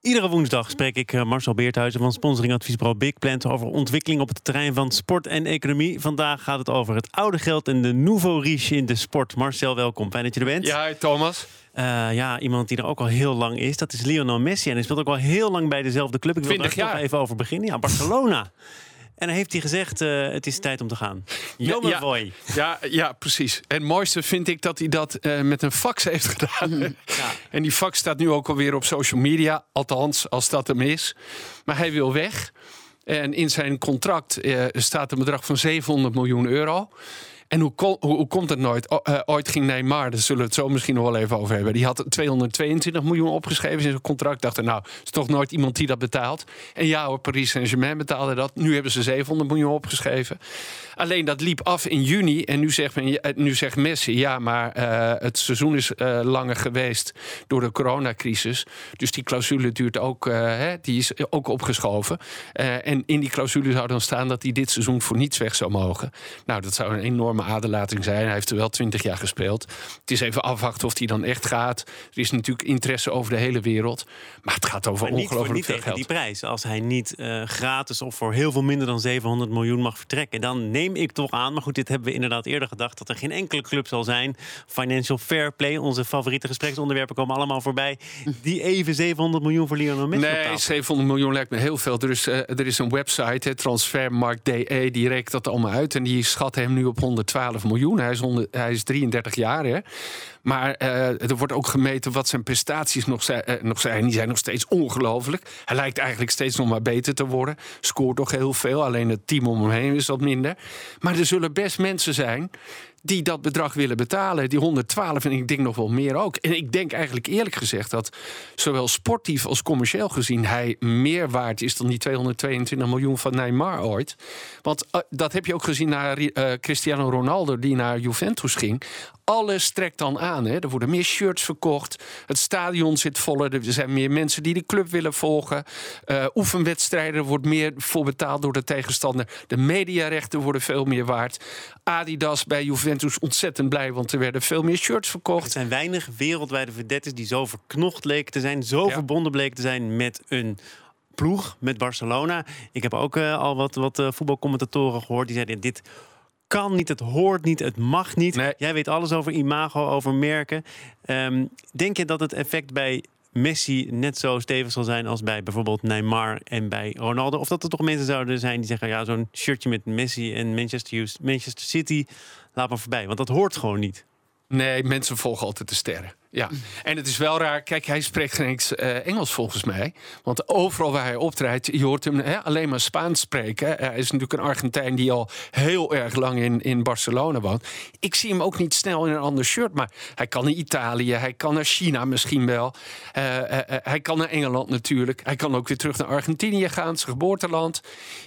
Iedere woensdag spreek ik eh, Marcel Beerthuizen van sponsoringadviesbureau Big Plant over ontwikkeling op het terrein van sport en economie. Vandaag gaat het over het oude geld en de nouveau riche in de sport. Marcel, welkom. Fijn dat je er bent. Ja, Thomas. Uh, ja, iemand die er ook al heel lang is, dat is Lionel Messi. En hij speelt ook al heel lang bij dezelfde club. Ik wil er nog even over beginnen. Ja, Barcelona. En dan heeft hij gezegd, uh, het is tijd om te gaan. Jammer ja, ja, ja, precies. En het mooiste vind ik dat hij dat uh, met een fax heeft gedaan. Ja. En die fax staat nu ook alweer op social media. Althans, als dat hem is. Maar hij wil weg. En in zijn contract uh, staat een bedrag van 700 miljoen euro. En hoe, hoe, komt het nooit? Uh, ooit ging Neymar, daar zullen we het zo misschien nog wel even over hebben. Die had 222 miljoen opgeschreven in zijn contract. Dacht er, nou, is toch nooit iemand die dat betaalt. En ja hoor, Paris Saint-Germain betaalde dat. Nu hebben ze 700 miljoen opgeschreven. Alleen dat liep af in juni. En nu zegt, men, nu zegt Messi, ja, maar uh, het seizoen is langer geweest door de coronacrisis. Dus die clausule duurt ook, hè, die is ook opgeschoven. en in die clausule zou dan staan dat hij dit seizoen voor niets weg zou mogen. Nou, dat zou een enorme aderlating zijn. Hij heeft er wel twintig jaar gespeeld. Het is even afwachten of hij dan echt gaat. Er is natuurlijk interesse over de hele wereld. Maar het gaat over ongelooflijk veel geld. die prijs. Als hij niet uh, gratis of voor heel veel minder dan 700 miljoen mag vertrekken... dan neem ik toch aan, maar goed, dit hebben we inderdaad eerder gedacht... dat er geen enkele club zal zijn. Financial Fair Play, onze favoriete gespreksonderwerpen komen allemaal voorbij... die even 700 miljoen voor Lionel Messi Nee, 700 miljoen lijkt me heel veel. Er is, uh, er is een website, Transfermarkt.de, die reikt dat allemaal uit... en die schat hem nu op 100 12 miljoen. Hij is, 100, hij is 33 jaar. Hè? Maar uh, er wordt ook gemeten wat zijn prestaties nog zijn, uh, nog zijn. Die zijn nog steeds ongelooflijk. Hij lijkt eigenlijk steeds nog maar beter te worden. Scoort toch heel veel. Alleen het team om hem heen is wat minder. Maar er zullen best mensen zijn die dat bedrag willen betalen. Die 112 en ik denk nog wel meer ook. En ik denk eigenlijk eerlijk gezegd dat zowel sportief als commercieel gezien hij meer waard is dan die 222 miljoen van Neymar ooit. Want uh, dat heb je ook gezien naar Cristiano Ronaldo die naar Juventus ging. Alles trekt dan aan. Hè. Er worden meer shirts verkocht. Het stadion zit voller. Er zijn meer mensen die de club willen volgen. Uh, oefenwedstrijden wordt meer voor betaald door de tegenstander. De mediarechten worden veel meer waard. Adidas bij Juventus ontzettend blij, want er werden veel meer shirts verkocht. Er zijn weinig wereldwijde verdettes die zo verknocht leken te zijn, zo ja. verbonden bleken te zijn met een ploeg, met Barcelona. Ik heb ook uh, al wat, wat uh, voetbalcommentatoren gehoord die zeiden: dit kan niet, het hoort niet, het mag niet. Nee. Jij weet alles over imago, over merken. Um, denk je dat het effect bij Messi net zo stevig zal zijn als bij bijvoorbeeld Neymar en bij Ronaldo? Of dat er toch mensen zouden zijn die zeggen: ja, zo'n shirtje met Messi en Manchester, Manchester City, laat maar voorbij. Want dat hoort gewoon niet. Nee, mensen volgen altijd de sterren. Ja, en het is wel raar. Kijk, hij spreekt geen eens, uh, Engels volgens mij. Want overal waar hij optreedt, je hoort hem hè, alleen maar Spaans spreken. Hij is natuurlijk een Argentijn die al heel erg lang in, in Barcelona woont. Ik zie hem ook niet snel in een ander shirt. Maar hij kan naar Italië, hij kan naar China misschien wel. Uh, uh, hij kan naar Engeland natuurlijk. Hij kan ook weer terug naar Argentinië gaan, zijn geboorteland.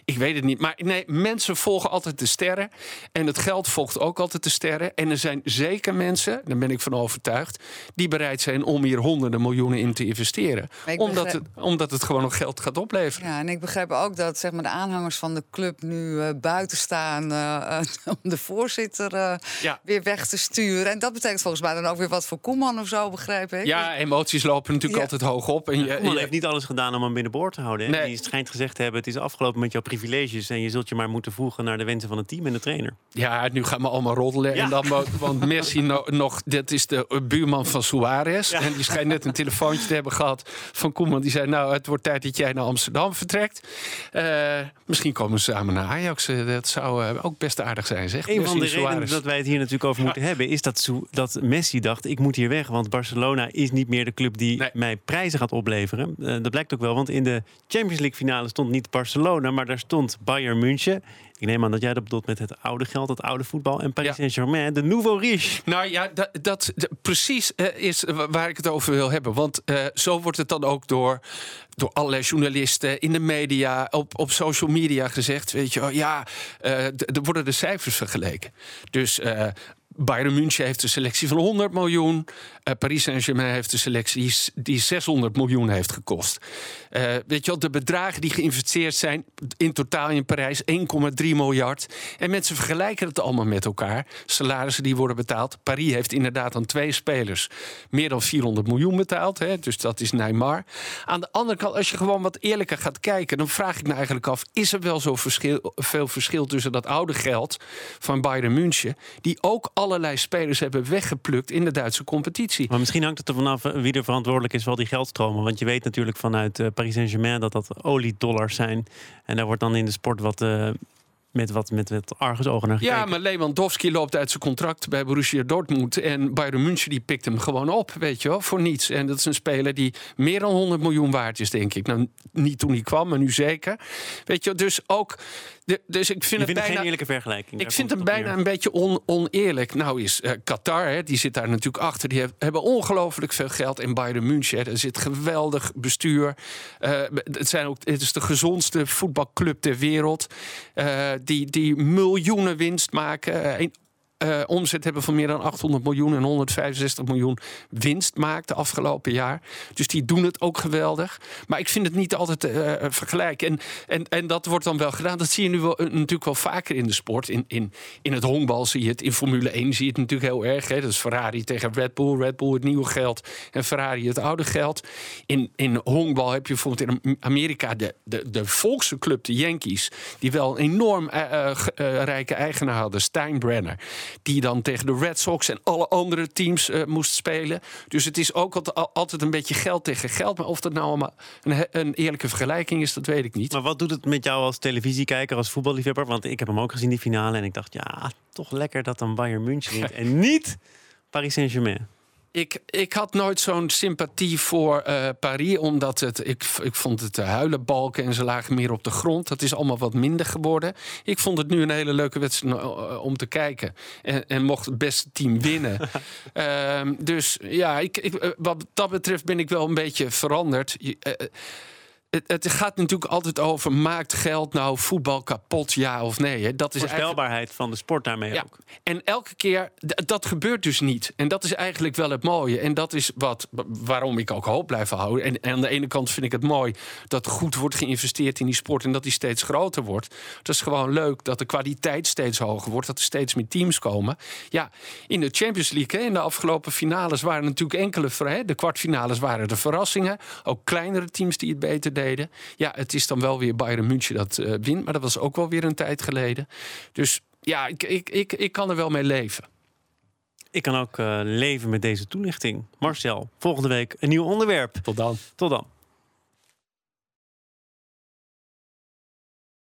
Ik weet het niet. Maar nee, mensen volgen altijd de sterren. En het geld volgt ook altijd de sterren. En er zijn zeker mensen, daar ben ik van overtuigd die bereid zijn om hier honderden miljoenen in te investeren. Omdat, begrijp... het, omdat het gewoon nog geld gaat opleveren. Ja, en ik begrijp ook dat zeg maar, de aanhangers van de club nu uh, buiten staan uh, om de voorzitter uh, ja. weer weg te sturen. En dat betekent volgens mij dan ook weer wat voor Koeman of zo, begrijp ik? Ja, emoties lopen natuurlijk ja. altijd hoog op. En je, Koeman heeft niet alles gedaan om hem binnenboord te houden. Hè? Nee. Die schijnt gezegd te hebben: het is afgelopen met jouw privileges en je zult je maar moeten voegen naar de wensen van het team en de trainer. Ja, nu gaan we allemaal roddelen. Ja. En dan, want Messi no, nog, dit is de buurman van Suarez. Ja. En die schijnt net een telefoontje te hebben gehad van Koeman. Die zei, nou, het wordt tijd dat jij naar Amsterdam vertrekt. Uh, misschien komen ze samen naar Ajax. Dat zou uh, ook best aardig zijn, zeg. Een van de redenen dat wij het hier natuurlijk over moeten ja. hebben... is dat, dat Messi dacht, ik moet hier weg. Want Barcelona is niet meer de club die nee. mij prijzen gaat opleveren. Uh, dat blijkt ook wel, want in de Champions League finale stond niet Barcelona... maar daar stond Bayern München... Ik neem aan dat jij dat bedoelt met het oude geld, het oude voetbal en Paris ja. Saint-Germain, de nouveau riche. Nou ja, dat, dat, precies uh, is waar ik het over wil hebben. Want uh, zo wordt het dan ook door, door allerlei journalisten in de media, op, op social media gezegd. Weet je, ja, uh, er worden de cijfers vergeleken. Dus Bayern München heeft een selectie van 100 miljoen. Uh, Paris Saint-Germain heeft een selectie die 600 miljoen heeft gekost. Uh, weet je wel, de bedragen die geïnvesteerd zijn in totaal in Parijs 1,3 miljard. En mensen vergelijken het allemaal met elkaar. Salarissen die worden betaald. Paris heeft inderdaad aan twee spelers meer dan 400 miljoen betaald. Hè, dus dat is Neymar. Aan de andere kant, als je gewoon wat eerlijker gaat kijken, dan vraag ik me eigenlijk af: is er wel zo verschil, veel verschil tussen dat oude geld van Bayern München, die ook allerlei spelers hebben weggeplukt in de Duitse competitie? Maar misschien hangt het er vanaf eh, wie er verantwoordelijk is voor die geldstromen. Want je weet natuurlijk vanuit uh, Paris Saint-Germain dat dat oliedollars zijn. En daar wordt dan in de sport wat. Met wat, met wat argusogen naar gekeken. Ja, maar Lewandowski loopt uit zijn contract bij Borussia Dortmund. En Bayern München die pikt hem gewoon op, weet je wel, voor niets. En dat is een speler die meer dan 100 miljoen waard is, denk ik. Nou, niet toen hij kwam, maar nu zeker. Weet je, dus ook dus ik vind het bijna, geen eerlijke vergelijking. Ik vind het bijna een beetje on, oneerlijk. Nou is uh, Qatar, hè, die zit daar natuurlijk achter. Die hebben ongelooflijk veel geld in Bayern München. Er zit geweldig bestuur. Uh, het, zijn ook, het is de gezondste voetbalclub ter wereld. Uh, die, die miljoenen winst maken uh, omzet hebben van meer dan 800 miljoen en 165 miljoen winst maakt de afgelopen jaar. Dus die doen het ook geweldig. Maar ik vind het niet altijd uh, vergelijken. En, en, en dat wordt dan wel gedaan. Dat zie je nu wel, natuurlijk wel vaker in de sport. In, in, in het honkbal zie je het. In Formule 1 zie je het natuurlijk heel erg. Hè. Dat is Ferrari tegen Red Bull. Red Bull het nieuwe geld en Ferrari het oude geld. In, in honkbal heb je bijvoorbeeld in Amerika de, de, de volkse club, de Yankees. Die wel een enorm rijke eigenaar hadden, Steinbrenner die dan tegen de Red Sox en alle andere teams uh, moest spelen. Dus het is ook altijd een beetje geld tegen geld. Maar of dat nou allemaal een, een, eerlijke vergelijking is, dat weet ik niet. Maar wat doet het met jou als televisiekijker, als voetballiefhebber? Want ik heb hem ook gezien, die finale. En ik dacht, ja, toch lekker dat dan Bayern München wint. En niet Paris Saint-Germain ik, ik had nooit zo'n sympathie voor uh, Paris, omdat het, ik, ik vond het huilenbalken en ze lagen meer op de grond. Dat is allemaal wat minder geworden. Ik vond het nu een hele leuke wedstrijd eh, om te kijken. En, en mocht het beste team winnen. uh, dus ja, ik, ik, eh, wat dat betreft ben ik wel een beetje veranderd het, het, gaat natuurlijk altijd over: maakt geld nou voetbal kapot, ja of nee? Hè? Dat is Voorspelbaarheid van de sport daarmee ook. En elke keer, dat gebeurt dus niet. En dat is eigenlijk wel het mooie. En dat is wat, waarom ik ook hoop blijf houden. En, en aan de ene kant vind ik het mooi dat goed wordt geïnvesteerd in die sport en dat die steeds groter wordt. Dat is gewoon leuk dat de kwaliteit steeds hoger wordt, dat er steeds meer teams komen. Ja, in de Champions League, hè, in de afgelopen finales waren natuurlijk enkele, hè, de kwartfinales waren de verrassingen. Ook kleinere teams die het beter deden. Ja, het is dan wel weer Bayern München dat uh, wint, maar dat was ook wel weer een tijd geleden. Dus ja, ik, ik, ik, ik kan er wel mee leven. Ik kan ook uh, leven met deze toelichting. Marcel, volgende week een nieuw onderwerp. Tot dan. Tot dan.